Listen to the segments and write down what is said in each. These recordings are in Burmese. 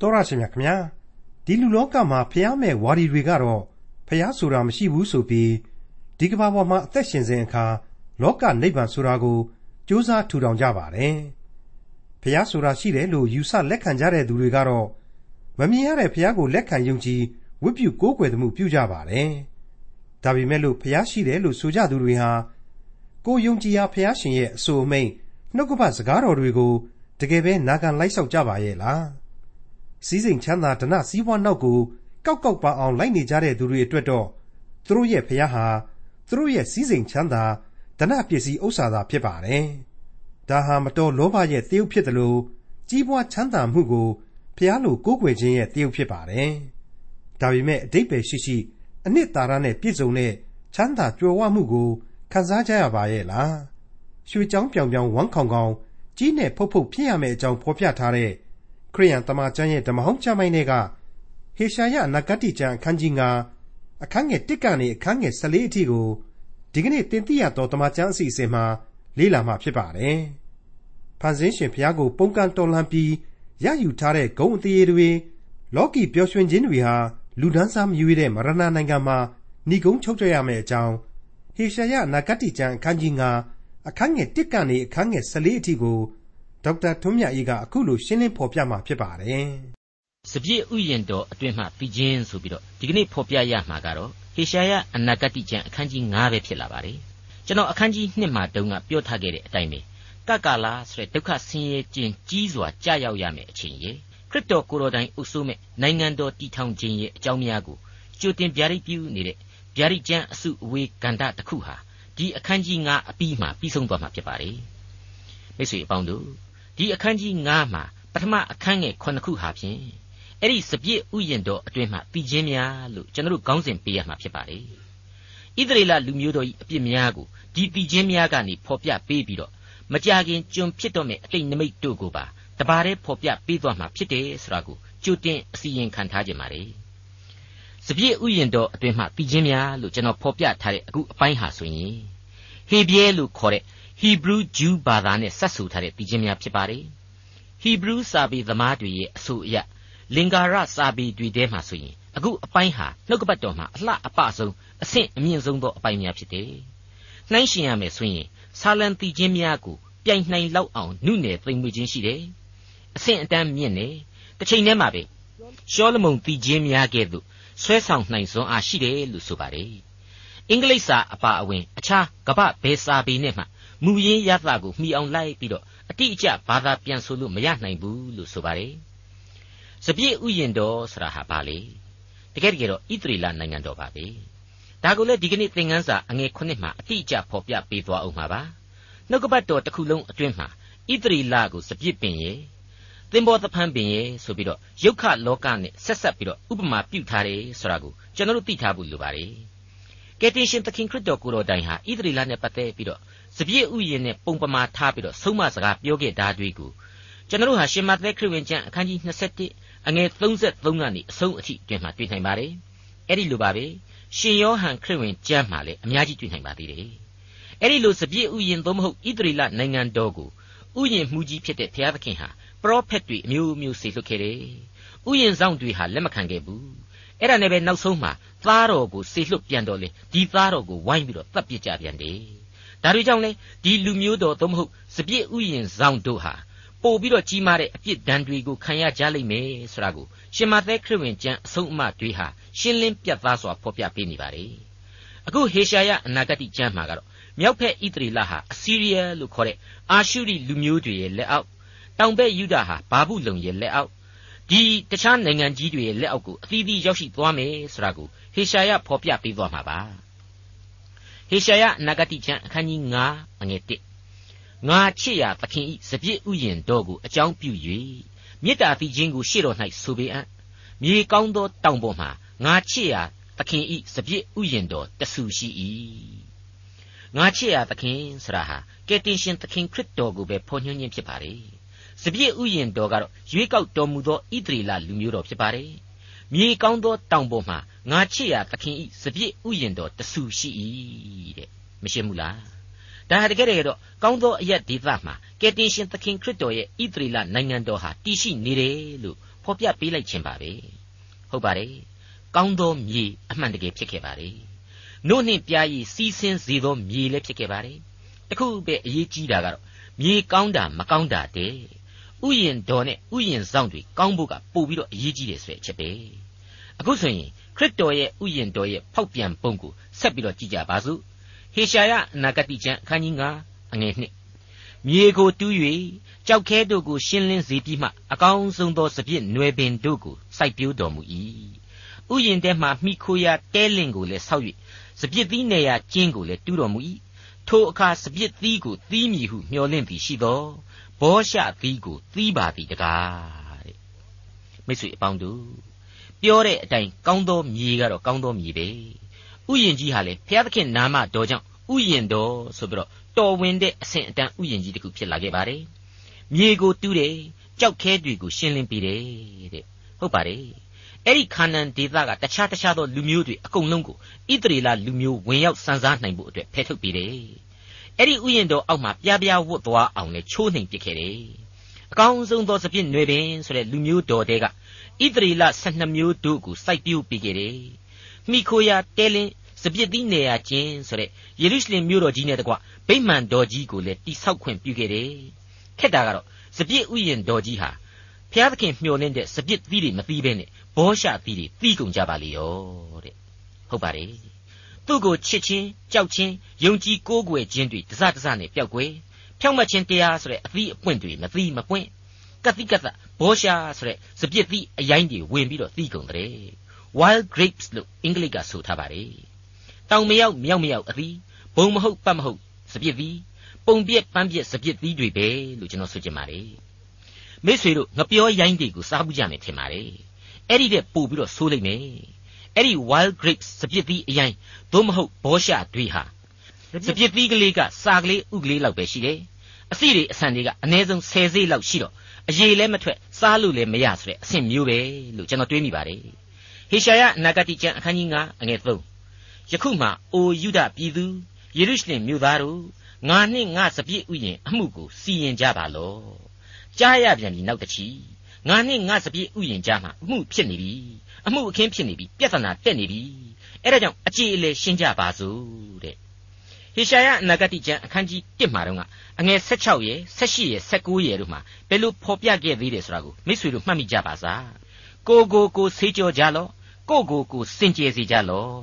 တော်ရရှိမြခင်ဗျာဒီလူလောကမှာဖျားမဲ့ဝါဒီတွေကတော့ဖျားဆိုတာမရှိဘူးဆိုပြီးဒီကမ္ဘာပေါ်မှာအသက်ရှင်စဉ်အခါလောကနိဗ္ဗာန်ဆိုတာကိုကြိုးစားထူထောင်ကြပါတယ်ဖျားဆိုတာရှိတယ်လို့ယူဆလက်ခံကြတဲ့သူတွေကတော့မမြင်ရတဲ့ဖျားကိုလက်ခံယုံကြည်ဝတ်ပြုကိုးကွယ်မှုပြုကြပါတယ်ဒါပေမဲ့လို့ဖျားရှိတယ်လို့ဆိုကြသူတွေဟာကိုယုံကြည်ရာဖျားရှင်ရဲ့အဆိုအမိန့်နှုတ်ကပတ်စကားတော်တွေကိုတကယ်ပဲနာခံလိုက်ဆောက်ကြပါရဲ့လား စည်းစိမ်ချမ်းသာဓနစည်းဝါးနောက်ကို ကောက်ကောက်ပါအောင် လိုက်နေကြတဲ့သူတွေအတွက်တော့ သူတို့ရဲ့ဖျားဟာ သူတို့ရဲ့စည်းစိမ်ချမ်းသာဓနပစ္စည်းဥစ္စာသာဖြစ်ပါတယ် ဒါဟာ မတော်လောဘရဲ့တယုတ်ဖြစ်တယ်လို့ကြီးပွားချမ်းသာမှုကိုဖျားလို ကိုးကွယ်ခြင်းရဲ့တယုတ်ဖြစ်ပါတယ် ဒါပေမဲ့အတိတ်ပဲရှိရှိ အနှစ်သာရနဲ့ပြည့်စုံတဲ့ ချမ်းသာကြွယ်ဝမှုကို ခံစားကြရပါရဲ့လား ရွှေချောင်းပြောင်ပြောင် ဝမ်းခေါင်ခေါင် ကြီးနဲ့ဖုတ်ဖုတ်ဖြစ်ရမယ့်အကြောင်း ဖော်ပြထားတဲ့ ခရိယန်တမန်ကျမ်းရဲ့ဓမ္မဟောင်းကျမ်းပိုင်းတွေကဟေရှာယနဂတိကျမ်းအခန်းကြီး9အခန်းငယ်1ကနေအခန်းငယ်14အထိကိုဒီကနေ့တင်ပြရတော့တမန်ကျမ်းအစီအစဉ်မှာလေ့လာမှဖြစ်ပါတယ်။ဖန်ဆင်းရှင်ဘုရားကိုပုန်ကန်တော်လှန်ပြီးရယူထားတဲ့ဂုံအသေးတွေလောကီပျော်ရွှင်ခြင်းတွေဟာလူဒန်းစားမရွေးတဲ့မရဏနိုင်ငံမှာဏိကုံးချုပ်ကြရမယ့်အကြောင်းဟေရှာယနဂတိကျမ်းအခန်းကြီး9အခန်းငယ်1ကနေအခန်းငယ်14အထိကို ဒေါက်တာထွန်းမြတ်အေးကအခုလိုရှင်းလင်းဖော်ပြมาဖြစ်ပါတယ်။စပြည့်ဥယျင်တော်အတွင်းမှပြီးချင်းဆိုပြီးတော့ဒီကနေ့ဖော်ပြရမှာကတော့ဟေရှာယအနာဂတိကျမ်းအခန်းကြီး9ပဲဖြစ်လာပါတယ်။ကျွန်တော်အခန်းကြီး1မှာတုန်းကပြောထားခဲ့တဲ့အတိုင်းပဲကကာလာဆိုတဲ့ဒုက္ခဆင်းရဲခြင်းကြီးစွာကြာရောက်ရမယ့်အချိန်ရေခရစ်တော်ကိုယ်တော်တိုင်အုပ်စိုးမဲ့နိုင်ငံတော်တည်ထောင်ခြင်းရဲ့အကြောင်းများကိုကြိုတင်ဗျာဒိတ်ပြုနေတဲ့ဗျာဒိတ်ကျမ်းအစုအဝေးကန္တတစ်ခုဟာဒီအခန်းကြီး9အပြီးမှာပြီးဆုံးသွားမှာဖြစ်ပါတယ်။မိတ်ဆွေအပေါင်းတို့ ဒီအခန်းကြီး9မှာပထမအခန်းငယ်9ခုဟာဖြင့်အဲ့ဒီစပြည့်ဥယျင်တော်အတွင်းမှာပြီးခြင်းများလို့ကျွန်တော်တို့ခေါင်းစဉ်ပေးရမှာဖြစ်ပါတယ်ဣသရေလလူမျိုးတော်၏အပြစ်များကိုဒီပြီးခြင်းများကနေဖော်ပြပေးပြီးတော့မကြခင်ကျွန်ဖြစ်တော့မယ့်အတိတ်နမိတ်တို့ကိုပါတပါးတည်းဖော်ပြပေးသွားမှာဖြစ်တယ်ဆိုတာကိုကြိုတင်အစီရင်ခံထားခြင်းပါတယ်စပြည့်ဥယျင်တော်အတွင်းမှာပြီးခြင်းများလို့ကျွန်တော်ဖော်ပြထားတဲ့အခုအပိုင်းဟာဆိုရင်ဟေဘရဲလို့ခေါ်တဲ့ ဟီဘရူးဂျူးဘာသာနဲ့ဆက်ဆူထားတဲ့ပြီးခြင်းများဖြစ်ပါတယ်ဟီဘရူးစာပေသမားတွေရဲ့အဆိုအရလင်္ကာရစာပေတွေထဲမှာဆိုရင်အခုအပိုင်းဟာနှုတ်ကပတ်တော်မှာအလှအပဆုံးအဆင့်အမြင့်ဆုံးသောအပိုင်းများဖြစ်တယ်နှိုင်းရှင်ရမယ်ဆိုရင်ဆာလံတီခြင်းများကိုပြိုင်နှိုင်လောက်အောင်နုနယ်သိမ့်မွေခြင်းရှိတယ်အဆင့်အတန်းမြင့်တယ်တစ်ချိန်တည်းမှာပဲရှောလမုန်တီခြင်းများကဲ့သို့ဆွဲဆောင်နိုင်စွမ်းအားရှိတယ်လို့ဆိုပါတယ်အင်္ဂလိပ်စာအပါအဝင် အခြားကပ္ပဘဲစာပေနဲ့မှ မူရင်းရသကိုမှီအောင်လိုက်ပြီးတော့အတိအကျဘာသာပြန်ဆိုလို့မရနိုင်ဘူးလို့ဆိုပါတယ်။စပြည့်ဥယျင်တော်ဆိုတာဟာဘာလဲ။တကယ်တကယ်တော့ဣသရေလနိုင်ငံတော်ပါပဲ။ဒါကိုလည်းဒီကနေ့သင်ခန်းစာအငယ်9မှာအတိအကျဖော်ပြပေးသွားအောင်ပါပါ။နှုတ်ကပတ်တော်တစ်ခုလုံးအတွင်းမှာဣသရေလကိုစပြည့်ပင်ရဲ့သင်္ဘောသဖန်းပင်ရဲ့ဆိုပြီးတော့ယုတ်ခလောကနဲ့ဆက်ဆက်ပြီးတော့ဥပမာပြုထားတယ်ဆိုတာကိုကျွန်တော်တို့သိထားဖို့လိုပါတယ်။ကယ်တင်ရှင်သခင်ခရစ်တော်ကိုယ်တော်တိုင်ဟာဣသရေလနဲ့ပတ်သက်ပြီးတော့ စပြည့်ဥယျာဉ်နဲ့ပုံပမာထားပြီးတော့ဆုံးမစကားပြောခဲ့တာတွေကိုကျွန်တော်တို့ဟာရှင်မသက်ခရစ်ဝင်ကျမ်းအခန်းကြီး27အငယ်33ကနေအဆုံးအထိတွင်မှတွေ့နိုင်ပါတယ်။အဲ့ဒီလိုပါပဲရှင်ယောဟန်ခရစ်ဝင်ကျမ်းမှာလည်းအများကြီးတွေ့နိုင်ပါသေးတယ်။အဲ့ဒီလိုစပြည့်ဥယျာဉ်သို့မဟုတ်ဣသရေလနိုင်ငံတော်ကိုဥယျာဉ်မှုကြီးဖြစ်တဲ့ဘုရားသခင်ဟာပရောဖက်တွေအမျိုးမျိုးစေလွှတ်ခဲ့တယ်။ဥယျာဉ်ဆောင်တွေဟာလက်မခံခဲ့ဘူး။အဲ့ဒါနဲ့ပဲနောက်ဆုံးမှာသားတော်ကိုစေလွှတ်ပြန်တော်လေဒီသားတော်ကိုဝိုင်းပြီးတော့တပ်ပစ်ကြပြန်တယ်။ ဒါတွေကြောင့်လေဒီလူမျိုးတော်သို့မဟုတ်စပြည့်ဥယျင်ဆောင်တို့ဟာပို့ပြီးတော့ကြီးမားတဲ့အပြစ်ဒဏ်တွေကိုခံရကြလိမ့်မယ်ဆိုတာကိုရှင်မသက်ခရစ်ဝင်ကျမ်းအဆုံးအမတွေဟာရှင်းလင်းပြတ်သားစွာဖော်ပြပေးနေပါတယ်အခုဟေရှာယအနာဂတိကျမ်းမှာကတော့မြောက်ဖက်ဣသရေလဟာအစီးရီးယားလို့ခေါ်တဲ့အာရှုရိလူမျိုးတွေရဲ့လက်အောက်တောင်ဘက်ယူဒာဟာဘာဘူးလုံရဲ့လက်အောက်ဒီတခြားနိုင်ငံကြီးတွေရဲ့လက်အောက်ကိုအသီးသီးရောက်ရှိသွားမယ်ဆိုတာကိုဟေရှာယဖော်ပြပေးသွားမှာပါ ဟေရှာယနဂတိကျမ်းအခန်းကြီး9အငယ်1ငါချစ်ရာသခင်ဤစပြည့်ဥယျင်တော်ကိုအကြောင်းပြု၍မေတ္တာတိခြင်းကိုရှေ့တော်၌ဆိုပေအံ့မြေကောင်းသောတောင်ပေါ်မှာငါချစ်ရာသခင်ဤစပြည့်ဥယျင်တော်တဆူရှိ၏ငါချစ်ရာသခင်ဆရာဟာကယ်တင်ရှင်သခင်ခရစ်တော်ကိုပဲဖော်ညွှန်းခြင်းဖြစ်ပါလေစပြည့်ဥယျင်တော်ကတော့ရွေးကောက်တော်မူသောဣသရေလလူမျိုးတော်ဖြစ်ပါတယ်မြေကောင်းသောတောင်ပေါ်မှာ ငါချစ်ရာသခင်ဤစပြည့်ဥယျင်တော်တဆူရှိ၏တဲ့မရှိဘူးလားဒါဟာတကယ်တကယ်တော့ကောင်းသောအရက်ဒေသမှာကယ်တင်ရှင်သခင်ခရစ်တော်ရဲ့ဣသရေလနိုင်ငံတော်ဟာတည်ရှိနေတယ်လို့ဖော်ပြပေးလိုက်ခြင်းပါပဲဟုတ်ပါတယ်ကောင်းသောမြေအမှန်တကယ်ဖြစ်ခဲ့ပါတယ်နို့နှင့်ပြားရည်စီးဆင်းစေသောမြေလည်းဖြစ်ခဲ့ပါတယ်တခုပဲအရေးကြီးတာကတော့မြေကောင်းတာမကောင်းတာတဲ့ဥယျင်တော်နဲ့ဥယျင်ဆောင်တွေကောင်းဖို့ကပို့ပြီးတော့အရေးကြီးတယ်ဆိုတဲ့အချက်ပဲအခုဆိုရင် ခရစ်တော်ရဲ့ဥယျင်တော်ရဲ့ဖောက်ပြန်ပုံကိုဆက်ပြီးတော့ကြည့်ကြပါစို့ဟေရှာယအနာဂတိကျမ်းအခန်းကြီး9အငယ်1မြေကိုတူး၍ကြောက်ခဲတို့ကိုရှင်းလင်းစေပြီးမှအကောင်းဆုံးသောစပြစ်နွယ်ပင်တို့ကိုစိုက်ပျိုးတော်မူ၏ဥယျင်ထဲမှမိခိုရာတဲလင်ကိုလည်းဆောက်၍စပြစ်သီးနေရာကျင်းကိုလည်းတူးတော်မူ၏ထိုအခါစပြစ်သီးကိုသီးမည်ဟုမျှော်လင့်သည်ရှိသောဘောရှသီးကိုသီးပါသည်တကားတဲ့မိတ်ဆွေအပေါင်းတို့ ပြောတဲ့အတိုင်းကောင်းသောမြေကတော့ကောင်းသောမြေပဲဥယျင်ကြီးဟာလေဘုရားသခင်နာမတော်ကြောင့်ဥယျင်တော်ဆိုပြီးတော့တော်ဝင်တဲ့အဆင့်အတန်းဥယျင်ကြီးတစ်ခုဖြစ်လာခဲ့ပါတယ်မြေကိုတူးတယ်ကြောက်ခဲတွေကိုရှင်းလင်းပေးတယ်တဲ့ဟုတ်ပါတယ်အဲ့ဒီခါနန်ဒေသကတခြားတခြားသောလူမျိုးတွေအကုန်လုံးကိုဣသရေလလူမျိုးဝင်ရောက်စံစားနိုင်ဖို့အတွက်ဖယ်ထုတ်ပေးတယ်အဲ့ဒီဥယျင်တော်အောက်မှာပြားပြားဝတ်သွားအောင်လေချိုးနှိမ်ပစ်ခဲ့တယ်အကောင်းဆုံးသောစပြစ်နွယ်ပင်ဆိုတဲ့လူမျိုးတော်တဲက ဣသရေလ12မျိုးတို့ကိုစိုက်ပျိုးပေးခဲ့တယ်မိခိုရာတဲလင်းစပြစ်သီးနေရာချင်းဆိုတဲ့ယေရုရှလင်မြို့တော်ကြီးနဲ့တကွဗိမာန်တော်ကြီးကိုလည်းတိဆောက်ခွင့်ပြုခဲ့တယ်ခက်တာကတော့စပြစ်ဥယျင်တော်ကြီးဟာဖျားသခင်မျှော်လင့်တဲ့စပြစ်သီးတွေမသီးဘဲနဲ့ဘောရှသီးတွေသီးကုန်ကြပါလေရောတဲ့ဟုတ်ပါတယ်သူ့ကိုချစ်ချင်းကြောက်ချင်းယုံကြည်ကိုးကွယ်ခြင်းတွေတစတစနဲ့ပျောက်ကွယ်ဖြောင့်မတ်ခြင်းတရားဆိုတဲ့အသီးအပွင့်တွေမသီးမပွင့် ကတိကတဘောရှာဆိုတဲ့စပြစ်သီးအရိုင်းတွေဝင်ပြီးတော့သီးကုန်တယ် wild grapes လို့အင်္ဂလိပ်ကဆိုထားပါတယ်တောင်မရောက်မြောက်မရောက်အသီးဘုံမဟုတ်ပတ်မဟုတ်စပြစ်သီးပုံပြက်ပန်းပြက်စပြစ်သီးတွေပဲလို့ကျွန်တော်ဆိုချင်ပါတယ်မိษွေတို့ငပြောရိုင်းတွေကိုစားဘူးကြမယ်ထင်ပါတယ်အဲ့ဒီတဲ့ပို့ပြီးတော့ဆိုးလိုက်မယ်အဲ့ဒီ wild grapes စပြစ်သီးအရင်သို့မဟုတ်ဘောရှတွေဟာစပြစ်သီးကလေးကစာကလေးဥကလေးလောက်ပဲရှိတယ်အစီတွေအဆန်တွေကအနည်းဆုံး10စိလောက်ရှိတော့ အရေးလည်းမထွက်စားလို့လည်းမရဆိုတဲ့အဆင့်မျိုးပဲလို့ကျွန်တော်တွေးမိပါတယ်ဟေရှာယအနာဂတိကျမ်းအခန်းကြီး9အငယ်3ယခုမှအိုယုဒပြည်သူယေရုရှလင်မြို့သားတို့ငါနှင့်ငါစပြည့်ဥယျင်အမှုကိုစီရင်ကြပါလော့ကြားရပြန်ပြီနောက်တစ်ချီငါနှင့်ငါစပြည့်ဥယျင်ကြားမှာအမှုဖြစ်နေပြီအမှုအခင်းဖြစ်နေပြီပြဿနာတက်နေပြီအဲ့ဒါကြောင့်အကြည်အလဲရှင်းကြပါစို့တဲ့ ဟေရှာယအနာဂတိကျမ်းအခန်းကြီး1မှာတော့အငယ်16ရယ်18ရယ်19ရယ်တို့မှာဘယ်လိုဖော်ပြခဲ့သေးတယ်ဆိုတာကိုမိတ်ဆွေတို့မှတ်မိကြပါစားကိုကိုကိုဆေးကြောကြလော့ကိုကိုကိုစင်ကြယ်စေကြလော့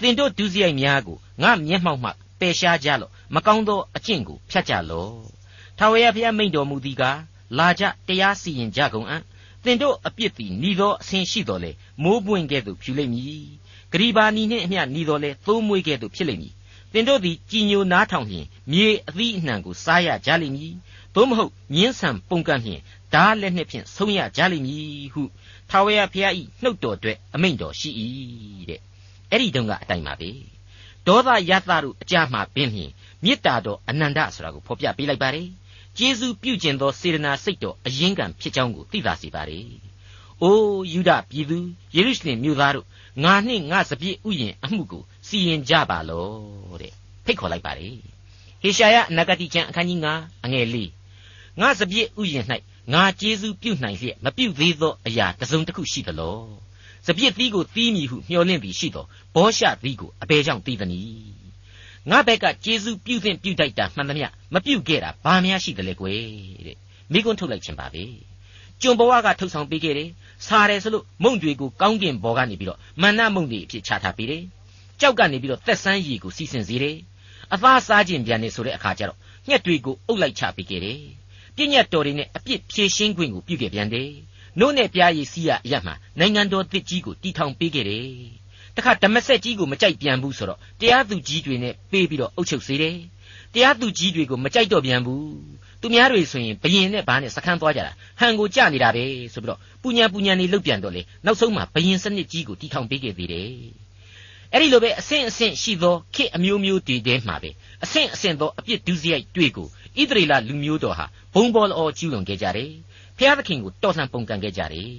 သင်တို့ဒုစရိုက်များကိုငါမျက်မှောက်မှပယ်ရှားကြလော့မကောင်းသောအကျင့်ကိုဖြတ်ကြလော့ထာဝရဘုရားမိန့်တော်မူသည်ကားလာကြတရားစီရင်ကြကုန်အံ့သင်တို့အပြစ်သည်ဤသောအဆင်ရှိတော်လေမိုးပွင့်ကဲ့သို့ဖြူလိမ့်မည်ဂရီဘာနီနှင့်အမျှဤတော်လေသိုးမွေးကဲ့သို့ဖြစ်လိမ့်မည် သင်တို့သည်ကြည်ညိုနားထောင်လျင်မြေအသီးအနှံကိုစားရကြလိမ့်မည်သို့မဟုတ်ညင်းဆန်ပုန်ကန်လျင်ဓာလက်နှင့်ဖြင့်ဆုံးရကြလိမ့်မည်ဟုထာဝရဘုရား၏နှုတ်တော်အတွက်အမိန့်တော်ရှိ၏တဲ့အဲ့ဒီတုန်းကအတိုင်းပါပဲဒေါသယသတို့အကြမှာပင်လျင်မေတ္တာတော်အနန္တဆိုတာကိုဖော်ပြပေးလိုက်ပါတယ်ကျေးဇူးပြုကျင်သောစေတနာစိတ်တော်အရင်ကံဖြစ်ကြောင်းကိုသိသာစေပါ रे ။ အိုးယူဒပြည်သူယေရုရှလင်မြို့သားတို့ငါနှင့်ငါစပြည့်ဥယျင်အမှုကိုစီရင်ကြပါလောတဲ့ဖိတ်ခေါ်လိုက်ပါ रे ။ဟေရှာယအနာဂတိကျမ်းအခန်းကြီး9အငယ်၄ငါစပြည့်ဥယျင်၌ငါကျေးဇူးပြုနိုင်လျက်မပြုသေးသောအရာတစ်စုံတစ်ခုရှိသလော။စပြည့်သီးကိုသီးမည်ဟုမျှော်လင့်သည်ရှိသောဘောရှသီးကိုအဘယ်ကြောင့်သီးသနည်းငါဘက်ကကျေးဇူးပြုသင့်ပြုတိုက်တာမှန်သမျှမပြုခဲ့တာဘာများရှိတယ်လဲကွယ်တဲ့မိကွန်းထုတ်လိုက်ခြင်းပါပဲ ကျွန်ဘဝကထုတ်ဆောင်ပေးခဲ့တယ်စားတယ်ဆိုလို့မုံတွေကိုကောင်းကင်ဘောကနေပြီးတော့မန္နမုံတွေအဖြစ်ချထားပေးတယ်ကြောက်ကနေပြီးတော့သက်ဆန်းရည်ကိုစီစဉ်စေတယ်အသားစားခြင်းပြန်နေဆိုတဲ့အခါကျတော့ညှက်တွေကိုအုပ်လိုက်ချပေးခဲ့တယ်ပြည့်ညတ်တော်တွေနဲ့အပြစ်ဖြေရှင်းခွင့်ကိုပြုခဲ့ပြန်တယ်နို့နဲ့ပြားရည်စီးရအရမှနိုင်ငံတော်တစ်ကြီးကိုတီထောင်ပေးခဲ့တယ်တခါဓမ္မဆက်ကြီးကိုမကြိုက်ပြန်ဘူးဆိုတော့တရားသူကြီးတွေနဲ့ပေးပြီးတော့အုပ်ချုပ်စေတယ်တရားသူကြီးတွေကိုမကြိုက်တော့ပြန်ဘူး သူများတွေဆိုရင်ဘယင်နဲ့ဘာနဲ့စခန်းသွားကြတာဟန်ကိုကြနေတာပဲဆိုပြီးတော့ပူညာပူညာနေလုတ်ပြန်တော့လေနောက်ဆုံးမှာဘယင်စနစ်ကြီးကိုတီထောင်ပေးခဲ့သေးတယ်အဲ့ဒီလိုပဲအဆင့်အဆင့်ရှိသောခေအမျိုးမျိုးတည်တဲမှာပဲအဆင့်အဆင့်သောအပြစ်ဒုစရိုက်တွေကိုဣသရေလလူမျိုးတော်ဟာဘုံဘောလောကျူးလွန်ခဲ့ကြတယ်ဖျားသခင်ကိုတော်လှန်ပုန်ကန်ခဲ့ကြတယ်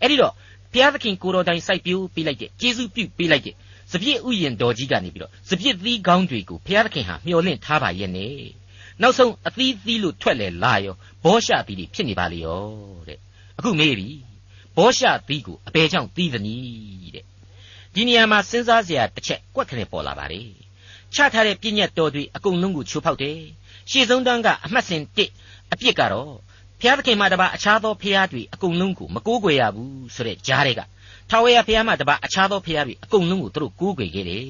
အဲ့ဒီတော့ဘုရားသခင်ကိုတော်တိုင်စိုက်ပျိုးပေးလိုက်တဲ့ကျေးဇူးပြုပေးလိုက်တဲ့စစပြည့်ဥယျင်တော်ကြီးကနေပြီးတော့စပြည့်သီးကောင်းတွေကိုဘုရားသခင်ဟာမျှော်လင့်ထားပါရဲ့နဲ့ နောက်ဆုံးအသီးသီးလို့ထွက်လေလာရောဘောရှသီးတွေဖြစ်နေပါလေရောတဲ့အခုမေးပြီဘောရှသီးကိုအဘယ်ကြောင့်သီးသနည်းတဲ့ဒီနေရာမှာစဉ်းစားစရာတစ်ချက်ကွက်ခနဲ့ပေါ်လာပါလေချထားတဲ့ပြည့်ညတ်တော်တွေအကုန်လုံးကိုချိုးဖောက်တယ်ရှေ့ဆုံးတန်းကအမှတ်စဉ်1အပြစ်ကတော့ဘုရားသခင်မှာတပါအခြားသောဘုရားတွေအကုန်လုံးကိုမကိုးကွယ်ရဘူးဆိုတဲ့ကြားတွေကထာဝရဘုရားမှာတပါအခြားသောဘုရားတွေအကုန်လုံးကိုသူတို့ကိုးကွယ်ခဲ့တယ်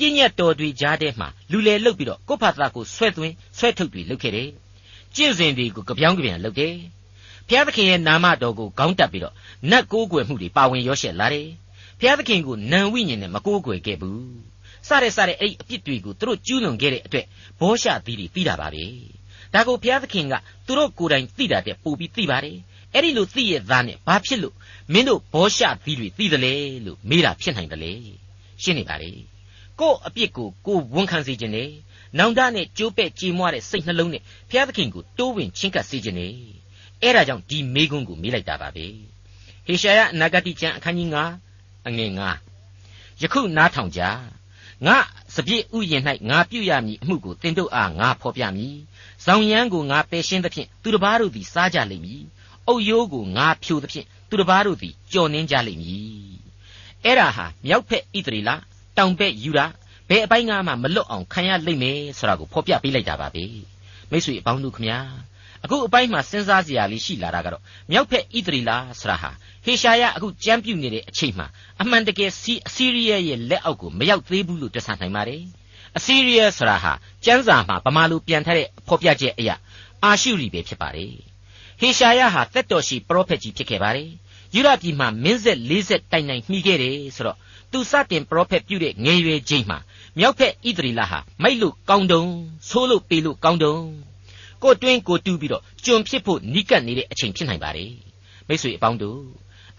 ပြည့်ညတ်တော်တွေကြားထဲမှာလူလေလုတ်ပြီးတော့ကိုယ့်ဖာသာကိုဆွဲသွင်းဆွဲထုတ်တွေလုပ်ခဲ့တယ်ကျင့်စဉ်တွေကိုကြပြောင်းကြပြန်လုပ်တယ်ဘုရားသခင်ရဲ့နာမတော်ကိုခေါင်းတက်ပြီးတော့နတ်ကိုးကွယ်မှုတွေပါဝင်ရောရှက်လာတယ်ဘုရားသခင်ကိုနံဝိညာဉ်နဲ့မကိုးကွယ်ခဲ့ဘူးစတဲ့စတဲ့အဲ့ဒီအပြစ်တွေကိုသူတို့ကျူးလွန်ခဲ့တဲ့အတွက်ဘောရှသီးတွေပြီးတာပါပဲဒါကိုဘုရားသခင်ကသူတို့ကိုယ်တိုင်သိတာတဲ့ပို့ပြီးသိပါတယ်အဲ့ဒီလိုသိရသားနဲ့ဘာဖြစ်လို့မင်းတို့ဘောရှသီးတွေသိတယ်လေလို့မေးတာဖြစ်နိုင်တယ်လေရှင်းနေပါလေ ကို့အပြစ်ကိုကိုဝန်ခံစေခြင်းနဲ့နောင်တနဲ့ကြိုးပဲ့ကြေမွားတဲ့စိတ်နှလုံးနဲ့ဘုရားသခင်ကိုတိုးဝင်ချင်းကပ်စေခြင်းနဲ့အဲ့ဒါကြောင့်ဒီမေးခွန်းကိုမေးလိုက်တာပါပဲဟေရှာယအနာဂတိကျမ်းအခန်းကြီး9အငယ်9ယခုနားထောင်ကြငါစပြည့်ဥယျင်၌ငါပြုရမည်အမှုကိုတင်တို့အားငါဖော်ပြမည်။ဇောင်ရမ်းကိုငါပယ်ရှင်းသဖြင့်သူတစ်ပါးတို့သည်စားကြလိမ့်မည်။အုတ်ရိုးကိုငါဖြိုသဖြင့်သူတစ်ပါးတို့သည်ကြော်နှင်းကြလိမ့်မည်။အဲ့ဒါဟာမြောက်ဖက်ဣသရေလ တောင်ဘက်ယူဒဘယ်အပိုင်းကမှမလွတ်အောင်ခံရလိမ့်မယ်ဆိုတာကိုဖော်ပြပေးလိုက်တာပါပဲ။မိတ်ဆွေအပေါင်းတို့ခမညာအခုအပိုင်းမှာစဉ်းစားစရာလေးရှိလာတာကတော့မြောက်ဖက်ဣသရေလဆိုတာဟာဟေရှာယအခုကြမ်းပြုတ်နေတဲ့အချိန်မှာအမှန်တကယ်စီအစီးရီးယားရဲ့လက်အောက်ကိုမရောက်သေးဘူးလို့တွက်ဆနိုင်ပါတယ်အစီးရီးယားဆိုတာဟာကျမ်းစာမှာဗမာလူပြန်ထားတဲ့ဖော်ပြချက်အရာအာရှုရီပဲဖြစ်ပါတယ်ဟေရှာယဟာသက်တော်ရှိပရောဖက်ကြီးဖြစ်ခဲ့ပါတယ်ယူရပြည်မှာမင်းဆက်၄ဆက်တိုင်တိုင်မှီခဲ့တယ်ဆိုတော့ သူစတင်ပရောဖက်ပြုတဲ့ငယ်ရွယ်ချိန်မှာမြောက်ဖက်ဣသရီလဟာမိုက်လို့ကောင်းတုံဆိုးလို့ပေလို့ကောင်းတုံကိုတွင်းကိုတူးပြီးတော့ကျွန်ဖြစ်ဖို့နီးကပ်နေတဲ့အချိန်ဖြစ်နိုင်ပါတယ်မိတ်ဆွေအပေါင်းတို့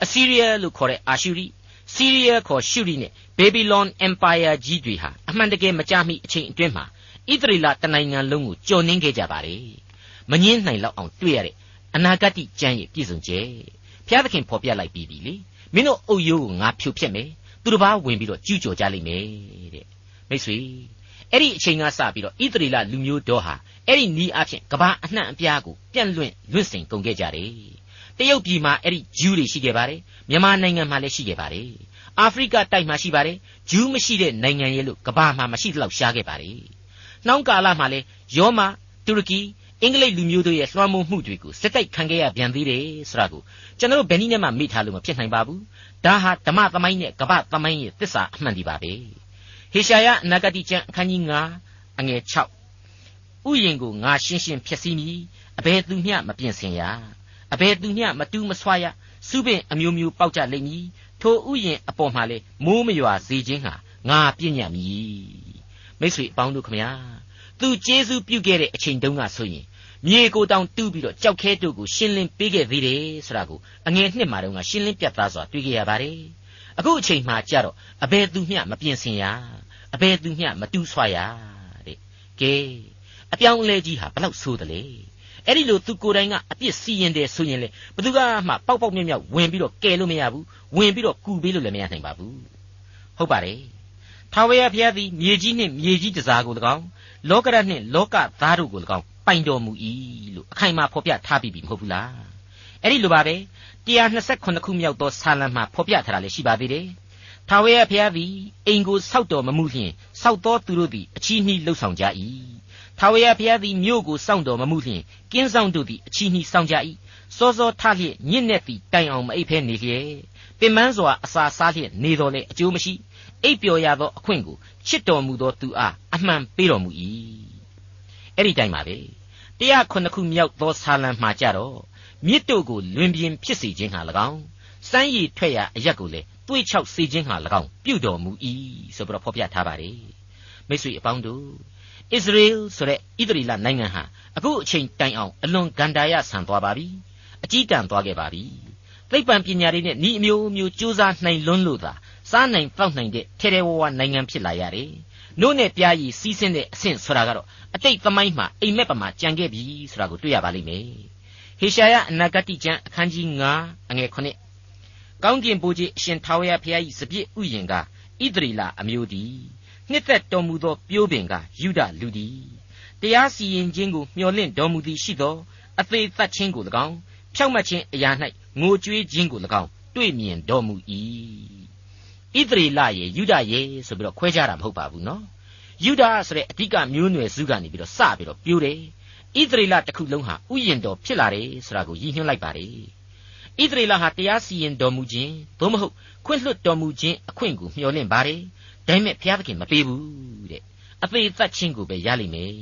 အစီးရီးယားလို့ခေါ်တဲ့အာရှုရိစီးရီးယားခေါ်ရှုရိနဲ့ဘေဘီလွန်အမ်ပါယာကြီးတွေဟာအမှန်တကယ်မကြမီအချိန်အတွင်းမှာဣသရေလတနိုင်ငံလုံးကိုကြော်နှင်းခဲ့ကြပါတယ်မငင်းနိုင်လောက်အောင်တွေ့ရတဲ့အနာဂတ်ကြမ်းရဲ့ပြည့်စုံချက်ဘုရားသခင်ဖော်ပြလိုက်ပြီးပြီလေမင်းတို့အုပ်ရိုးကိုငါဖြိုဖျက်မယ် သူတစ်ပါးဝင်ပြီးတော့ကျူးကျော်ကြလိမ့်မယ်တဲ့မိတ်ဆွေအဲ့ဒီအချိန်ကစပြီးတော့ဣသရေလလူမျိုးတော်ဟာအဲ့ဒီနီးအဖြစ်ကဘာအနှံ့အပြားကိုပြန့်လွင့်လွင့်စင်ကုန်ခဲ့ကြတယ်တရုတ်ပြည်မှာအဲ့ဒီဂျူးတွေရှိခဲ့ပါတယ်မြန်မာနိုင်ငံမှာလည်းရှိခဲ့ပါတယ်အာဖရိကတိုက်မှာရှိပါတယ်ဂျူးမရှိတဲ့နိုင်ငံရဲ့လို့ကဘာမှာမရှိတော့ရှားခဲ့ပါတယ်နှောင်းကာလမှာလည်းယောမတူရကီ အင်္ဂလိပ်လူမျိုးတို့ရဲ့လွှမ်းမိုးမှုတွေကိုစစ်တိုက်ခံခဲ့ရပြန်သေးတယ်ဆိုတာကိုကျွန်တော်တို့ဘယ်နည်းနဲ့မှမေ့ထားလို့မဖြစ်နိုင်ပါဘူးဒါဟာဓမ္မသမိုင်းနဲ့ကပ္ပသမိုင်းရဲ့သစ္စာအမှန်ဒီပါပဲဟေရှာယအနာဂတိကျမ်းအခန်းကြီး9အငယ်6ဥယျင်ကိုငါရှင်းရှင်းဖြည့်ဆည်းမည်အဘယ်သူမျှမပြင်ဆင်ရအဘယ်သူမျှမတူးမဆွာရစုပင်အမျိုးမျိုးပေါက်ကြလိမ့်မည်ထိုဥယျင်အပေါ်မှာလေမိုးမရွာစေခြင်းဟာငါပြည့်ညတ်မည်မိတ်ဆွေအပေါင်းတို့ခမညာသူကျေးဇူးပြုခဲ့တဲ့အချိန်တုန်းကဆိုရင် မြေကိုတောင်တူးပြီးတော့ကြောက်ခဲတို့ကိုရှင်းလင်းပေးခဲ့သေးတယ်ဆိုတာကိုအငယ်နှစ်မှာတုန်းကရှင်းလင်းပြသစွာတွေ့ခဲ့ရပါတယ်အခုအချိန်မှကြတော့အဘယ်သူမျှမပြင်ဆင်ရအဘယ်သူမျှမတူးဆွရတဲ့ကဲအပြောင်းအလဲကြီးဟာဘလောက်ဆိုးတယ်လေအဲ့ဒီလိုသူကိုယ်တိုင်ကအပြစ်စီရင်တယ်ဆိုရင်လေဘသူကမှပေါက်ပေါက်မြက်မြက်ဝင်ပြီးတော့ကယ်လို့မရဘူးဝင်ပြီးတော့ကူပေးလို့လည်းမရနိုင်ပါဘူးဟုတ်ပါတယ်ထာဝရဘုရားသည်မြေကြီးနှင့်မြေကြီးတစားကို၎င်းလောကရနှင့်လောကသားတို့ကို၎င်း ပိုင်တော်မူ၏လို့အခိုင်အမာဖော်ပြထားပြီးပြီမဟုတ်ဘူးလားအဲ့ဒီလိုပါပဲ128ခုမြောက်သောဆာလံမှာဖော်ပြထားတာလည်းရှိပါသေးတယ်ထာဝရဘုရားသည်အိမ်ကိုစောက်တော်မမူလျင်စောက်သောသူတို့သည်အချီးနှီးလှုပ်ဆောင်ကြ၏ထာဝရဘုရားသည်မြို့ကိုစောင့်တော်မမူလျင်ကင်းဆောင်တို့သည်အချီးနှီးဆောင်ကြ၏စောစောထလျက်ညစ်နေသည့်တိုင်အောင်မအိပ်ဖဲနေလျက်ပင်မစွာအစာစားလျက်နေတော်လဲအကျိုးမရှိအိပ်ပျော်ရသောအခွင့်ကိုချစ်တော်မူသောသူအားအမှန်ပေးတော်မူ၏ အဲ့ဒီတိုင်ပါပဲတရားခုနှစ်ခုမြောက်သောဆာလံမှာကြတော့မြစ်တို့ကိုလွင်ပြင်ဖြစ်စေခြင်းဟာ၎င်းစမ်းရည်ထွက်ရာအရက်ကိုလည်းတွေးချောက်စေခြင်းဟာ၎င်းပြုတော်မူ၏ဆိုပြီးတော့ဖော်ပြထားပါတယ်မိတ်ဆွေအပေါင်းတို့ဣသရေလဆိုတဲ့ဣသရေလနိုင်ငံဟာအခုအချိန်တိုင်အောင်အလွန်ဂန္ဓာယဆန်သွားပါပြီအကြီးတန်းသွားခဲ့ပါပြီသိပ္ပံပညာတွေနဲ့ဤအမျိုးမျိုးစူးစမ်းနိုင်လွန်းလို့သာစားနိုင်တောက်နိုင်တဲ့ထဲထဲဝဝနိုင်ငံဖြစ်လာရတယ် နို့နဲ့ပြားရည်စီးဆင်းတဲ့အဆင့်ဆိုတာကတော့အတိတ်သမိုင်းမှာအိမ်မက်ပမာကြံခဲ့ပြီဆိုတာကိုတွေ့ရပါလိမ့်မယ်ဟေရှာယအနာဂတိကျမ်းအခန်းကြီး9အငယ်9ကောင်းကင်ဘုရားအရှင်ထာဝရဘုရား၏စပြည့်ဥယျင်ကဣသရေလအမျိုးသည်နှစ်သက်တော်မူသောပြိုးပင်ကယူဒလူသည်တရားစီရင်ခြင်းကိုမျှော်လင့်တော်မူသည်ရှိသောအသေးသက်ခြင်းကို၎င်းဖြောက်မှတ်ခြင်းအရာ၌ငိုကြွေးခြင်းကို၎င်းတွေ့မြင်တော်မူ၏ ဣသရေလရဲ့ယူဒရဲ့ဆိုပြီးတော့ခွဲခြားတာမဟုတ်ပါဘူးနော်ယူဒဆိုတဲ့အဓိကမျိုးနွယ်စုကနေပြီးတော့စပြီးတော့ပြိုးတယ်ဣသရေလတစ်ခုလုံးဟာဥယျင်တော်ဖြစ်လာတယ်ဆိုတာကိုရည်ညွှန်းလိုက်ပါတယ်ဣသရေလဟာတရားစီရင်တော်မူခြင်းသို့မဟုတ်ခွင့်လွှတ်တော်မူခြင်းအခွင့်ကိုမျှော်လင့်ပါတယ်ဒါပေမဲ့ဘုရားသခင်မပေးဘူးတဲ့အသေးသက်ချင်းကိုပဲရလိမ့်မယ်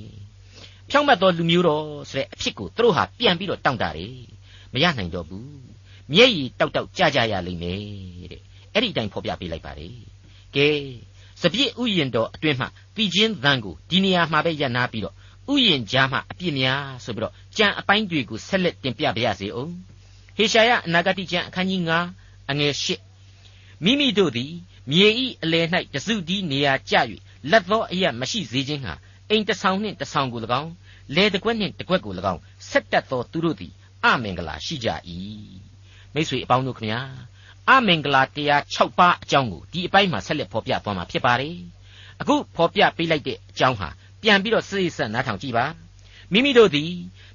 ဖြောင့်မတ်သောလူမျိုးတော်ဆိုတဲ့အဖြစ်ကိုသူတို့ဟာပြန်ပြီးတော့တောင့်တတယ်မရနိုင်တော့ဘူးမျက်ရည်တောက်တောက်ကြကြရလိမ့်မယ်တဲ့ အဲ့ဒီအတိုင်းဖော်ပြပေးလိုက်ပါတယ်ကဲစပြည့်ဥယျင်တော်အတွင်းမှတည်ခြင်းသံကိုဒီနေရာမှာပဲရပ်နာပြီးတော့ဥယျင်ကြားမှအပြစ်များဆိုပြီးတော့ကြံအပိုင်းတွေကိုဆက်လက်တင်ပြပါရစေအောင်ဟေရှာယအနာဂတိကျမ်းအခန်းကြီး9အငယ်8မိမိတို့သည်မြေဤအလယ်၌တစုတည်းနေရာကျ၍လက်သောအရာမရှိစေခြင်းဟာအိမ်တဆောင်နှင့်တဆောင်ကို၎င်းလေတကွက်နှင့်တကွက်ကို၎င်းဆက်တတ်သောသူတို့သည်အမင်္ဂလာရှိကြ၏မိတ်ဆွေအပေါင်းတို့ခမညာ အမင်္ဂလာတရား6ပါးအကြောင်းကိုဒီအပိုင်းမှာဆက်လက်ဖော်ပြသွားမှာဖြစ်ပါတယ်အခုဖော်ပြပေးလိုက်တဲ့အကြောင်းဟာပြန်ပြီးတော့စိတ်ဆက်နားထောင်ကြည့်ပါမိမိတို့သည်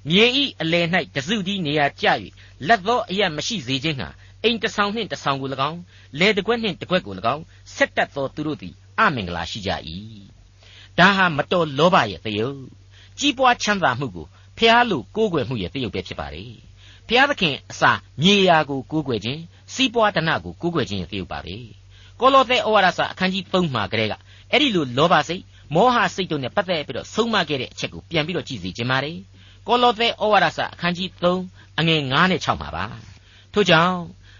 မြေဤအလယ်၌တစုတည်းနေရာကျ၍လက်သောအရာမရှိစေခြင်းဟာအိမ်တဆောင်နှင့်တဆောင်ကို၎င်းလေတကွက်နှင့်တကွက်ကို၎င်းဆက်တတ်သောသူတို့သည်အမင်္ဂလာရှိကြ၏ဒါဟာမတော်လောဘရဲ့တယုတ်ကြီးပွားချမ်းသာမှုကိုဖျားလို့ကိုးကွယ်မှုရဲ့တယုတ်ပဲဖြစ်ပါလေဖျားသခင်အစာမြေယာကိုကိုးကွယ်ခြင်း စီးပွားတနကိုကိုးကွယ်ခြင်းရဲ့တယုတ်ပါပဲကောလောသဲဩဝါဒစာအခန်းကြီး3မှာကလေးကအဲ့ဒီလိုလောဘစိတ်မောဟစိတ်တို့နဲ့ပတ်သက်ပြီးတော့ဆုံးမခဲ့တဲ့အချက်ကိုပြန်ပြီးတော့ကြည့်စီခြင်းပါတယ်ကောလောသဲဩဝါဒစာအခန်းကြီး3အငယ်9နဲ့6မှာပါထို့ကြောင့်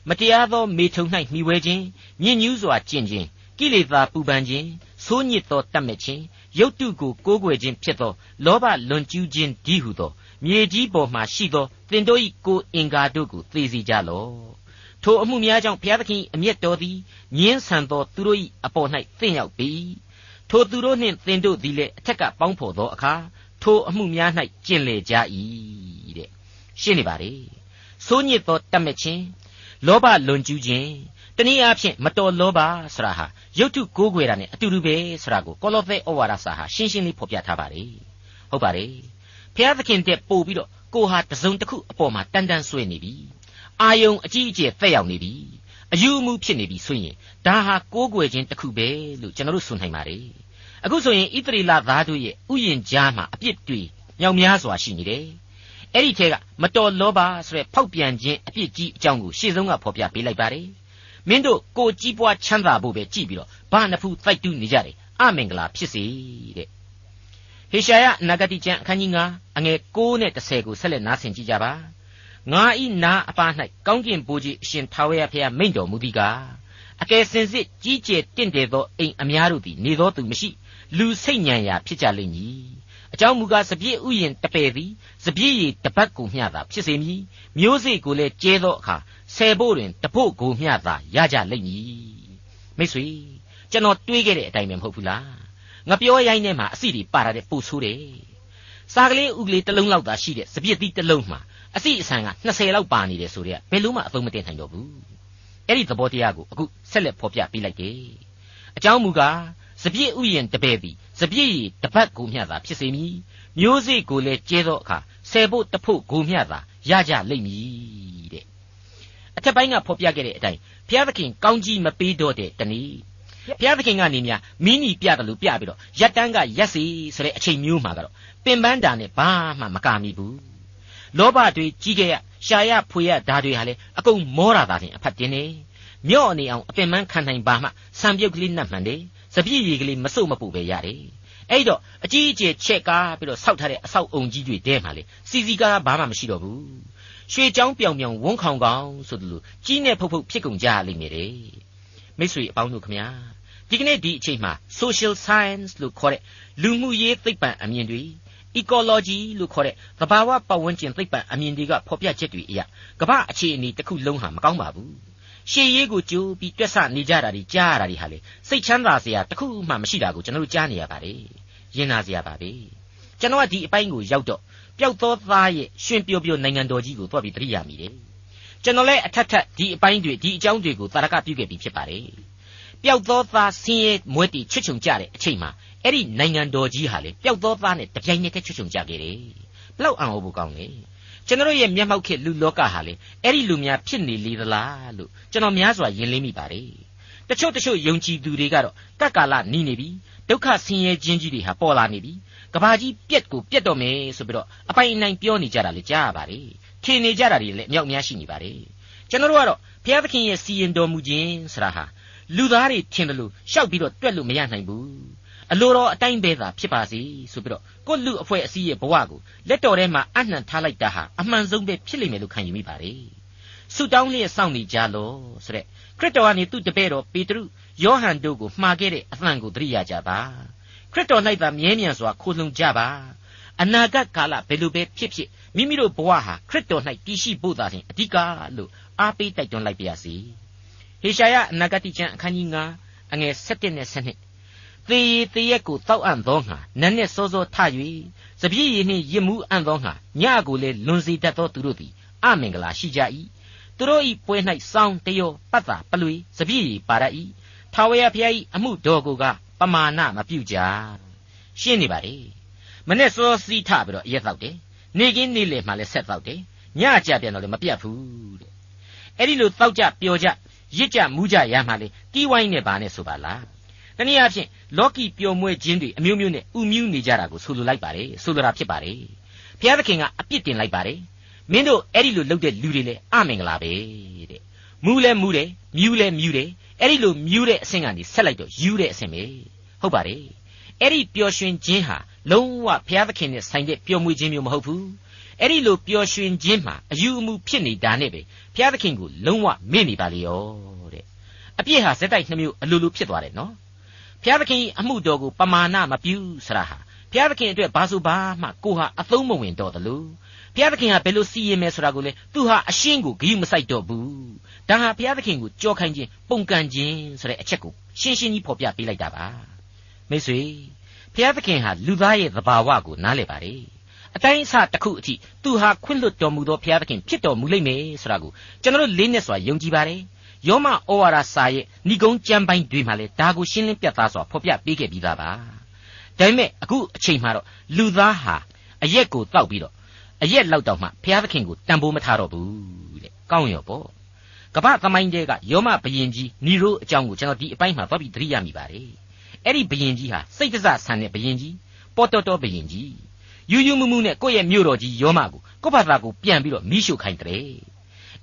မတရားသောမေထုံ၌မှီဝဲခြင်းညဉ့်ညူးစွာကျင့်ခြင်းကိလေသာပူပန်ခြင်းဆိုးညစ်သောတတ်မဲ့ခြင်းရုပ်တုကိုကိုးကွယ်ခြင်းဖြစ်သောလောဘလွန်ကျူးခြင်းဒီဟုသောမြေကြီးပေါ်မှရှိသောသင်တို့၏ကိုယ်အင်္ကာတို့ကိုသိစေကြလော့ ထိုအမှုများကြောင့်ဘုရားသခင်အမျက်တော်သည်ညင်းဆန်သောသူတို့၏အပေါ်၌သင်ရောက်ပြီထိုသူတို့နှင့်သင်တို့သည်လည်းအထက်ကပေါင်းဖော်သောအခါထိုအမှုများ၌ကျင့်လေကြ၏တဲ့ရှင်းနေပါလေဆိုးညစ်သောတတ်မဲ့ခြင်းလောဘလွန်ကျူးခြင်းတနည်းအားဖြင့်မတော်လောဘဆိုတာဟာရုပ်ထုကိုးကွယ်တာနဲ့အတူတူပဲဆိုတာကိုကောလောသဲဩဝါဒစာဟာရှင်းရှင်းလေးဖော်ပြထားပါတယ်ဟုတ်ပါတယ်ဖျားသခင်တဲ့ပို့ပြီးတော့ကိုဟာတစုံတစ်ခုအပေါ်မှာတန်တန်ဆွဲနေပြီ အာယုံအကြီးအကျယ်သက်ရောက်နေပြီအယူအမှုဖြစ်နေပြီဆိုရင်ဒါဟာကိုးကွယ်ခြင်းတစ်ခုပဲလို့ကျွန်တော်တို့ဆိုနိုင်ပါတယ်အခုဆိုရင်ဣသရေလသားတို့ရဲ့ဥယျင်ကြားမှာအပြစ်တွေမြောက်များစွာရှိနေတယ်အဲ့ဒီထဲကမတော်လောဘဆိုတဲ့ဖောက်ပြန်ခြင်းအပြစ်ကြီးအကြောင်းကိုရှေ့ဆုံးကဖော်ပြပေးလိုက်ပါတယ်မင်းတို့ကိုကြီးပွားချမ်းသာဖို့ပဲကြည့်ပြီးတော့ဘာနှစ်ဖူးတိုက်တူးနေကြတယ်အမင်္ဂလာဖြစ်စေတဲ့ဟေရှာယနဂတိကျမ်းအခန်းကြီး9အငယ်6နဲ့10ကိုဆက်လက်နားဆင်ကြည့်ကြပါ ငါဤနာအပါ၌ကောင်းကင်ဘိုးကြီးအရှင်ထာဝရဘုရားမိန့်တော်မူသည်ကားအကယ်စင်စစ်ကြီးကျယ်တင့်တယ်သောအိမ်အများတို့သည်နေသောသူမရှိလူစိတ်ညံရာဖြစ်ကြလိမ့်မည်အကြောင်းမူကားစပြည့်ဥယျင်တပယ်သည်စပြည့်ရည်တပတ်ကိုမျှသာဖြစ်စေမည်မျိုးစေ့ကိုလည်းကျဲသောအခါဆယ်ဖို့တွင်တဖို့ကိုမျှသာရကြလိမ့်မည်မိတ်ဆွေကျွန်တော်တွေးခဲ့တဲ့အတိုင်းပဲမဟုတ်ဘူးလားငါပြောရိုင်းထဲမှာအစီတွေပါတာတဲ့ပို့ဆိုးတယ်စားကလေးဥကလေးတစ်လုံးလောက်သာရှိတဲ့စပြည့်သီးတစ်လုံးမှာ အစီအဆန်က20လောက်ပါနေတယ်ဆိုတော့ဘယ်လို့မှအသုံးမတင်နိုင်တော့ဘူးအဲ့ဒီသဘောတရားကိုအခုဆက်လက်ဖော်ပြပေးလိုက်တယ်အကြောင်းမူကားစပြည့်ဥယျင်တပည့်သည်စပြည့်ရည်တပတ်ကိုမျှသာဖြစ်စေမည်မျိုးစေ့ကိုလည်းကျဲသောအခါဆယ်ဖို့တဖို့ကိုမျှသာရကြလိမ့်မည်တဲ့အထက်ပိုင်းကဖော်ပြခဲ့တဲ့အတိုင်းဘုရားသခင်ကောင်းကြီးမပေးတော့တဲ့တနည်းဘုရားသခင်ကနေများမိနီပြတယ်လို့ပြပြီးတော့ရက်တန်းကရက်စီဆိုတဲ့အချိန်မျိုးမှာကတော့ပင်ပန်းတာနဲ့ဘာမှမကမိဘူး လောဘတွေကြီးခဲ့ရရှာရဖွေရဓာတွေဟာလေအကုန်မောတာသာတင်အဖတ်တင်နေမြော့နေအောင်အပင်ပန်းခံနိုင်ပါမှစံပြုတ်ကလေးနှက်မှန်တယ်စပြည့်ရည်ကလေးမစုပ်မပူပဲရတယ်အဲ့တော့အကြီးအကျယ်ချက်ကားပြီးတော့ဆောက်ထားတဲ့အဆောက်အုံကြီးတွေတဲမှာလေစီစီကားဘာမှမရှိတော့ဘူးရွှေချောင်းပြောင်ပြောင်ဝန်းခေါင်ခေါင်ဆိုသလိုကြီးနဲ့ဖုတ်ဖုတ်ဖြစ်ကုန်ကြလိမ့်မယ်တဲ့မိတ်ဆွေအပေါင်းတို့ခမညာဒီကနေ့ဒီအချိန်မှာ social science လို့ခေါ်တဲ့လူမှုရေးသိပ္ပံအမြင်တွေ ecology လို့ခေါ်တဲ့သဘာဝပတ်ဝန်းကျင်သိပ္ပံအမြင်တွေကဖော်ပြချက်တွေအရကမ္ဘာအခြေအနေတစ်ခုလုံးဟာမကောင်းပါဘူးရှေးရေးကိုကြိုးပြီးတွက်ဆနေကြတာတွေကြားရတာတွေဟာလေစိတ်ချမ်းသာစရာတစ်ခုမှမရှိတာကိုကျွန်တော်တို့ကြားနေရပါတယ်ရင်နာစရာပါပဲကျွန်တော်ကဒီအပိုင်းကိုရောက်တော့ပျောက်သောသားရဲ့ရှင်ပြိုပြိုနိုင်ငံတော်ကြီးကိုတွက်ပြီးတရိယာမိတယ်ကျွန်တော်လည်းအထက်ထက်ဒီအပိုင်းတွေဒီအကြောင်းတွေကိုတာရကပြုခဲ့ပြီးဖြစ်ပါတယ်ပျောက်သောသားဆင်းရဲမွဲတီချွတ်ချုံကြတဲ့အချိန်မှာ အဲ့ဒီနိုင်ငံတော်ကြီးဟာလေပျောက်သောသားနဲ့တပြိုင်နက်တည်းချွတ်ချုံကြခဲ့တယ်ဘလောက်အံ့ဩဖို့ကောင်းလဲကျွန်တော်ရဲ့မျက်မှောက်ခေလူလောကဟာလေအဲ့ဒီလူများဖြစ်နေလေသလားလို့ကျွန်တော်များစွာယဉ်လင်းမိပါတယ်တချို့တချို့ယုံကြည်သူတွေကတော့ကပ်ကာလနီးနေပြီဒုက္ခဆင်းရဲခြင်းကြီးတွေဟာပေါ်လာနေပြီကဘာကြီးပြက်ကိုပြက်တော့မယ်ဆိုပြီးတော့အပိုင်အနိုင်ပြောနေကြတာလေကြားရပါတယ်ထင်နေကြတာတွေလည်းအမြောက်များရှိနေပါတယ်ကျွန်တော်တို့ကတော့ဘုရားသခင်ရဲ့စီရင်တော်မူခြင်းဆိုတာဟာလူသားတွေထင်တယ်လို့ရှောက်ပြီးတော့တွက်လို့မရနိုင်ဘူး အလိုတော်အတိုင်းပဲသာဖြစ်ပါစေဆိုပြီးတော့ကိုလူအဖွဲ့အစည်းရဲ့ဘဝကိုလက်တော်ထဲမှာအနှံထားလိုက်တာဟာအမှန်ဆုံးပဲဖြစ်လိမ့်မယ်လို့ခံယူမိပါတယ်ဆုတောင်းလျက်စောင့်နေကြလောဆိုတဲ့ခရစ်တော်ကနေသူ့တပည့်တော်ပေတရုယောဟန်တို့ကိုမှားခဲ့တဲ့အသံကိုသတိရကြပါခရစ်တော်၌သာမြဲမြံစွာခိုလှုံကြပါအနာဂတ်ကာလဘယ်လိုပဲဖြစ်ဖြစ်မိမိတို့ဘဝဟာခရစ်တော်၌တည်ရှိဖို့သာလျှင်အဓိကလို့အားပေးတိုက်တွန်းလိုက်ပါရစေဟေရှာယအနာဂတ်ကျမ်းအခန်းကြီး9အငယ်7နဲ့7 သေရသေရက်ကိုတောက်အံ့သောငါနန်းနဲ့စောစောထ၍စပြည့်ရည်နှင့်ရစ်မှုအံ့သောငါညကိုလည်းလွန်စေတတ်သောသူတို့သည်အမင်္ဂလာရှိကြ၏သူတို့၏ပွဲ၌စောင်းတယောပတ်တာပလွေစပြည့်ရည်ပါရ၏ထာဝရဘုရား၏အမှုတော်ကိုကပမာဏမပြုကြရှင်းနေပါလေမနဲ့စောစီးထပြီးတော့ရက်တော့တယ်နေကင်းနေလေမှလည်းဆက်တော့တယ်ညကြပြန်တော့လည်းမပြတ်ဘူးတဲ့အဲ့ဒီလိုတောက်ကြပျော်ကြရစ်ကြမူးကြရမှလေတီးဝိုင်းနဲ့ပါနဲ့ဆိုပါလား တနည်းအားဖြင့်လောကီပျော်မွေ့ခြင်းတွေအမျိုးမျိုးနဲ့ဥမြူးနေကြတာကိုဆိုလိုလိုက်ပါတယ်ဆိုလိုတာဖြစ်ပါတယ်ဘုရားသခင်ကအပြစ်တင်လိုက်ပါတယ်မင်းတို့အဲ့ဒီလိုလုပ်တဲ့လူတွေလည်းအမင်္ဂလာပဲတဲ့မူးလဲမူးတယ်မြူးလဲမြူးတယ်အဲ့ဒီလိုမြူးတဲ့အဆင့်ကနေဆက်လိုက်တော့ယူတဲ့အဆင့်ပဲဟုတ်ပါတယ်အဲ့ဒီပျော်ရွှင်ခြင်းဟာလုံးဝဘုရားသခင်နဲ့ဆိုင်တဲ့ပျော်မွေ့ခြင်းမျိုးမဟုတ်ဘူးအဲ့ဒီလိုပျော်ရွှင်ခြင်းမှာအယူအမှုဖြစ်နေတာနဲ့ပဲဘုရားသခင်ကိုလုံးဝမေ့နေပါလေရောတဲ့အပြစ်ဟာဇက်တိုက်နှမျိုးအလိုလိုဖြစ်သွားတယ်နော် ဘုရားသခင်အမှုတော်ကိုပမာဏမပြုစရာဟာဘုရားသခင်အတွက်ဘာဆိုဘာမှကိုဟာအသုံးမဝင်တော့တယ်လို့ဘုရားသခင်ကဘယ်လိုစီရင်မယ်ဆိုတာကိုလေသူဟာအရှင်းကိုဂရုမစိုက်တော့ဘူးဒါဟာဘုရားသခင်ကိုကြောခိုင်းခြင်းပုံကန်ခြင်းဆိုတဲ့အချက်ကိုရှင်းရှင်းကြီးဖော်ပြပေးလိုက်တာပါမိတ်ဆွေဘုရားသခင်ဟာလူသားရဲ့သဘာဝကိုနားလည်ပါတယ်အတိုင်းအဆတစ်ခုအထိသူဟာခွင့်လွတ်တော်မူသောဘုရားသခင်ဖြစ်တော်မူလိမ့်မယ်ဆိုတာကိုကျွန်တော်တို့လေးနဲ့စွာယုံကြည်ပါတယ် ယောမဩဝါဒစာရဲ့ဏိဂုံးကျမ်းပိုင်းတွေမှာလည်းဒါကိုရှင်းလင်းပြသစွာဖော်ပြပေးခဲ့ပြီးသားပါဒါပေမဲ့အခုအချိန်မှတော့လူသားဟာအရက်ကိုတောက်ပြီးတော့အရက်လောက်တော့မှဘုရားသခင်ကိုတန်ဖိုးမထားတော့ဘူးတဲ့ကောင်းရောပေါ့ကပ္ပသမိုင်းတဲကယောမဘယင်ကြီးနီရိုအကြောင်းကိုကျွန်တော်ဒီအပိုင်းမှာသွားပြီးသတိရမိပါတယ်အဲ့ဒီဘယင်ကြီးဟာစိတ်တစဆန်တဲ့ဘယင်ကြီးပေါ်တော်တော်ဘယင်ကြီးယူယူမှုမှုနဲ့ကိုယ့်ရဲ့မြို့တော်ကြီးယောမကိုကိုယ့်ဘာသာကိုပြန်ပြီးတော့မိရှုခိုင်းတဲ့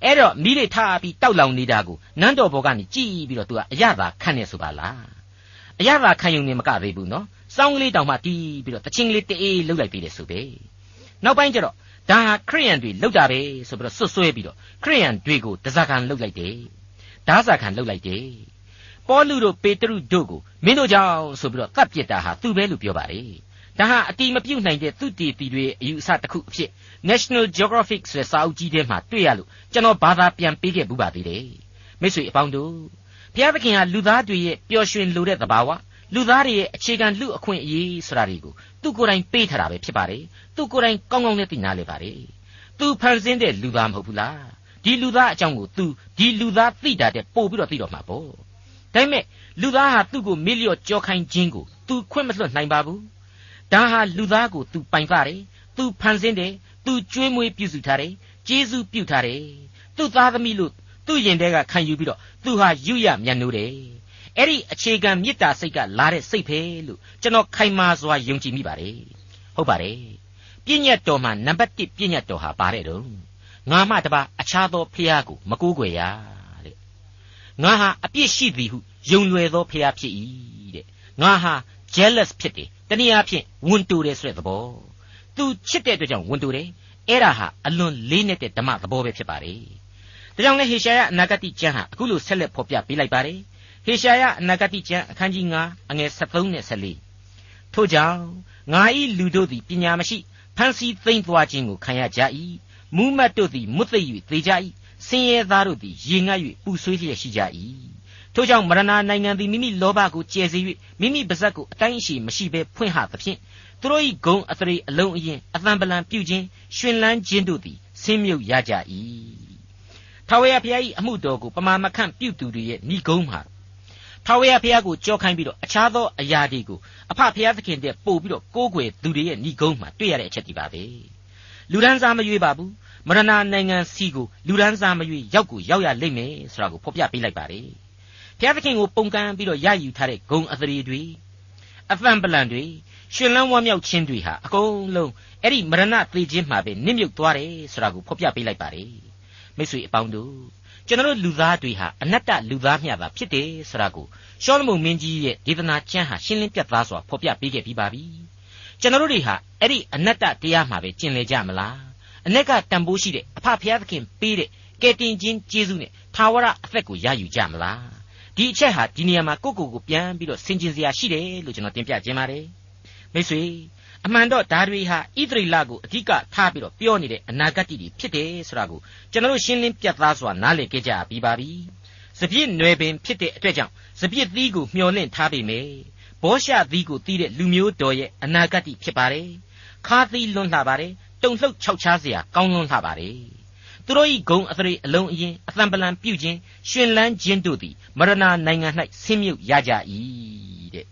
အဲ့တော့မိတွေထားပြီးတောက်လောင်နေတာကိုနန်းတော်ဘောကနေကြည်ပြီးတော့သူကအရသာခံနေဆိုပါလားအရသာခံယူနေမကသေးဘူးနော်စောင်းကလေးတောင်မှတီးပြီးတော့တချင်းကလေးတေးလှုပ်လိုက်ပြီးတယ်ဆိုပဲနောက်ပိုင်းကျတော့ဒါဟာခရိယန်တွေလှုပ်တာပဲဆိုပြီးတော့ဆွတ်ဆွဲပြီးတော့ခရိယန်တွေကိုတစားခံလှုပ်လိုက်တယ်ဓာစာခံလှုပ်လိုက်တယ်ပေါလုတို့ပေတရုတို့ကိုမင်းတို့ကြောင့်ဆိုပြီးတော့တတ်ပြစ်တာဟာသူပဲလို့ပြောပါတယ် ဒါဟာအတိမပြုတ်နိုင်တဲ့သူတည်တည်တွေအယူအဆတစ်ခုအဖြစ် National Geographic ဆိုတဲ့စာအုပ်ကြီးထဲမှာတွေ့ရလို့ကျွန်တော်ဘာသာပြန်ပေးခဲ့ဘူးပါသေးတယ်မိတ်ဆွေအပေါင်းတို့ဘုရားသခင်ဟာလူသားတွေရဲ့ပျော်ရွှင်လိုတဲ့သဘာဝလူသားတွေရဲ့အခြေခံလူအခွင့်အရေးဆိုတာတွေကိုသူကိုယ်တိုင်ပေးထားတာပဲဖြစ်ပါတယ်သူကိုယ်တိုင်ကောင်းကောင်းနဲ့သိနာလေပါတယ်သူဖန်ဆင်းတဲ့လူသားမဟုတ်ဘူးလားဒီလူသားအကြောင်းကိုသူဒီလူသားသိတာတဲ့ပို့ပြီးတော့သိတော့မှာပေါ့ဒါပေမဲ့လူသားဟာသူ့ကိုမေ့လျော့ကြောခိုင်းခြင်းကိုသူခွင့်မလွှတ်နိုင်ပါဘူး ဒါဟာလူသားကိုသူပိုင်ကြတယ်သူဖန်ဆင်းတယ်သူကျွေးမွေးပြုစုထားတယ်ကျေးဇူးပြုထားတယ်သူ့သားသမီးလို့သူ့ရင်ထဲကခံယူပြီးတော့သူဟာယူရမြတ်နိုးတယ်အဲ့ဒီအခြေခံမေတ္တာစိတ်ကလာတဲ့စိတ်ပဲလို့ကျွန်တော်ခိုင်မာစွာယုံကြည်မိပါတယ်ဟုတ်ပါတယ်ပြည့်ညတ်တော်မှာနံပါတ်1ပြည့်ညတ်တော်ဟာပါတယ်တော့ငါမှတပါအခြားသောဖျားကိုမကူးကွယ်ရတဲ့ငါဟာအပြစ်ရှိသည်ဟုယုံလွယ်သောဖျားဖြစ်၏တဲ့ငါဟာ jealous ဖြစ်တယ်တနည်းအားဖြင့်ဝန်တူတယ်ဆိုတဲ့သဘောသူချစ်တဲ့အတွက်ကြောင့်ဝန်တူတယ်အဲ့ဒါဟာအလွန်လေးနက်တဲ့ဓမ္မသဘောပဲဖြစ်ပါတယ်ဒါကြောင့်လဲဟေရှာယအနာဂတိကျမ်းဟာအခုလိုဆက်လက်ဖော်ပြပေးလိုက်ပါတယ်ဟေရှာယအနာဂတိကျမ်းအခန်းကြီး9အငယ်73နဲ့74ထို့ကြောင့်ငါ၏လူတို့သည်ပညာမရှိဖန်စီသိမ့်သွားခြင်းကိုခံရကြ၏မူးမတ်တို့သည်မွတ်သိပ်၍သေကြ၏ဆင်းရဲသားတို့သည်ရေငတ်၍ပူဆွေးလျက်ရှိကြ၏ ထို့ကြောင့်မရဏနိုင်ငံသည်မိမိလောဘကိုကျယ်စေ၍မိမိပါဇက်ကိုအတိုင်းအရှိမရှိဘဲဖွင့်ဟသဖြင့်သူတို့၏ဂုံအသရေအလုံးအရင်အသံပလံပြုခြင်းရှင်လန်းခြင်းတို့သည်ဆင်းမြုပ်ရကြ၏ထာဝရဘုရား၏အမှုတော်ကိုပမာမခန့်ပြုသူတွေရဲ့ဏိဂုံးမှာဘထာဝရဘုရားကိုကြောခိုင်းပြီးတော့အခြားသောအရာတွေကိုအဖဘုရားသခင်တဲ့ပို့ပြီးတော့ကိုးကွယ်သူတွေရဲ့ဏိဂုံးမှာတွေ့ရတဲ့အချက်ဒီပါပဲလူဒန်းစားမရွေးပါဘူးမရဏနိုင်ငံစီကိုလူဒန်းစားမရွေးရောက်ကိုရောက်ရလိမ့်မယ်ဆိုတာကိုဖော်ပြပေးလိုက်ပါတယ် ဘုရားသခင်ကိုပုံကံပြီးတော့ရယူထားတဲ့ဂုံအသရေတွေအသံပလံတွေရှင်လန်းဝမ်းမြောက်ခြင်းတွေဟာအကုန်လုံးအဲ့ဒီမရဏသေခြင်းမှာပဲနစ်မြုပ်သွားတယ်ဆိုတာကိုဖော်ပြပေးလိုက်ပါတယ်မိတ်ဆွေအပေါင်းတို့ကျွန်တော်လူသားတွေဟာအနတ္တလူသားမျှသာဖြစ်တယ်ဆိုတာကိုရှောလမုန်မင်းကြီးရဲ့ဒေသနာကျမ်းဟာရှင်းလင်းပြတ်သားစွာဖော်ပြပေးခဲ့ပြီးပါပြီကျွန်တော်တို့တွေဟာအဲ့ဒီအနတ္တတရားမှာပဲကျင်လည်ကြမလားအ ਨੇ ကတန်ဖိုးရှိတဲ့အဖဖျားသခင်ပေးတဲ့ကယ်တင်ခြင်းကျေးဇူးနဲ့သာဝရအသက်ကိုရယူကြမလား ဒီအချက်ဟာဒီနေရာမှာကိုယ့်ကိုယ်ကိုပြန်ပြီးတော့ဆင်ခြင်စရာရှိတယ်လို့ကျွန်တော်တင်ပြခြင်းပါတယ်မိတ်ဆွေအမှန်တော့ဓာတွေဟာဣသရေလကိုအဓိကထားပြီးတော့ပြောနေတဲ့အနာဂတ်တွေဖြစ်တယ်ဆိုတာကိုကျွန်တော်တို့ရှင်းလင်းပြတ်သားစွာနားလည်ခဲ့ကြပြီးပါပြီ။စပြည့်နွယ်ပင်ဖြစ်တဲ့အတွက်ကြောင့်စပြည့်သီးကိုမျှော်လင့်ထားပေမယ့်ဘောရှသီးကိုတီးတဲ့လူမျိုးတော်ရဲ့အနာဂတ်ဖြစ်ပါတယ်။ခါသီးလွန်းလှပါတယ်။တုံလှုပ်ခြောက်ခြားစရာကောင်းလွန်းလှပါတယ်။ သူတို့ဤဂုံအသရေအလုံးအရင်အသံပလံပြုတ်ခြင်းရှင်လန်းခြင်းတို့သည်မရဏနိုင်ငံ၌ဆင်းမြုပ်ရကြ၏တဲ့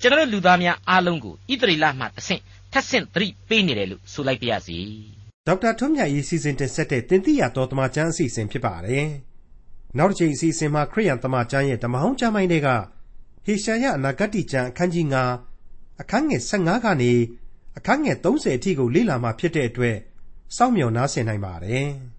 ကျွန်တော်လူသားများအားလုံးကိုဣသရေလမှတဆင့်ထက်ဆင့်သတိပေးနေတယ်လို့ဆိုလိုက်ပါရစေဒေါက်တာထွန်းမြတ်ရေးစီစဉ်တင်ဆက်တဲ့တင်ပြရတော်တမချန်းအစီအစဉ်ဖြစ်ပါတယ်နောက်တစ်ချိန်အစီအစဉ်မှာခရိယန်တမချန်းရဲ့ဓမ္မဟောင်းကျမ်းပိုင်းတွေကဟေရှာယအနာဂတ်ကျမ်းအခန်းကြီး9အခန်းငယ်15ကနေအခန်းငယ်30အထိကိုလေ့လာမှဖြစ်တဲ့အတွက်စောင့်မျှော်နားဆင်နိုင်ပါတယ်။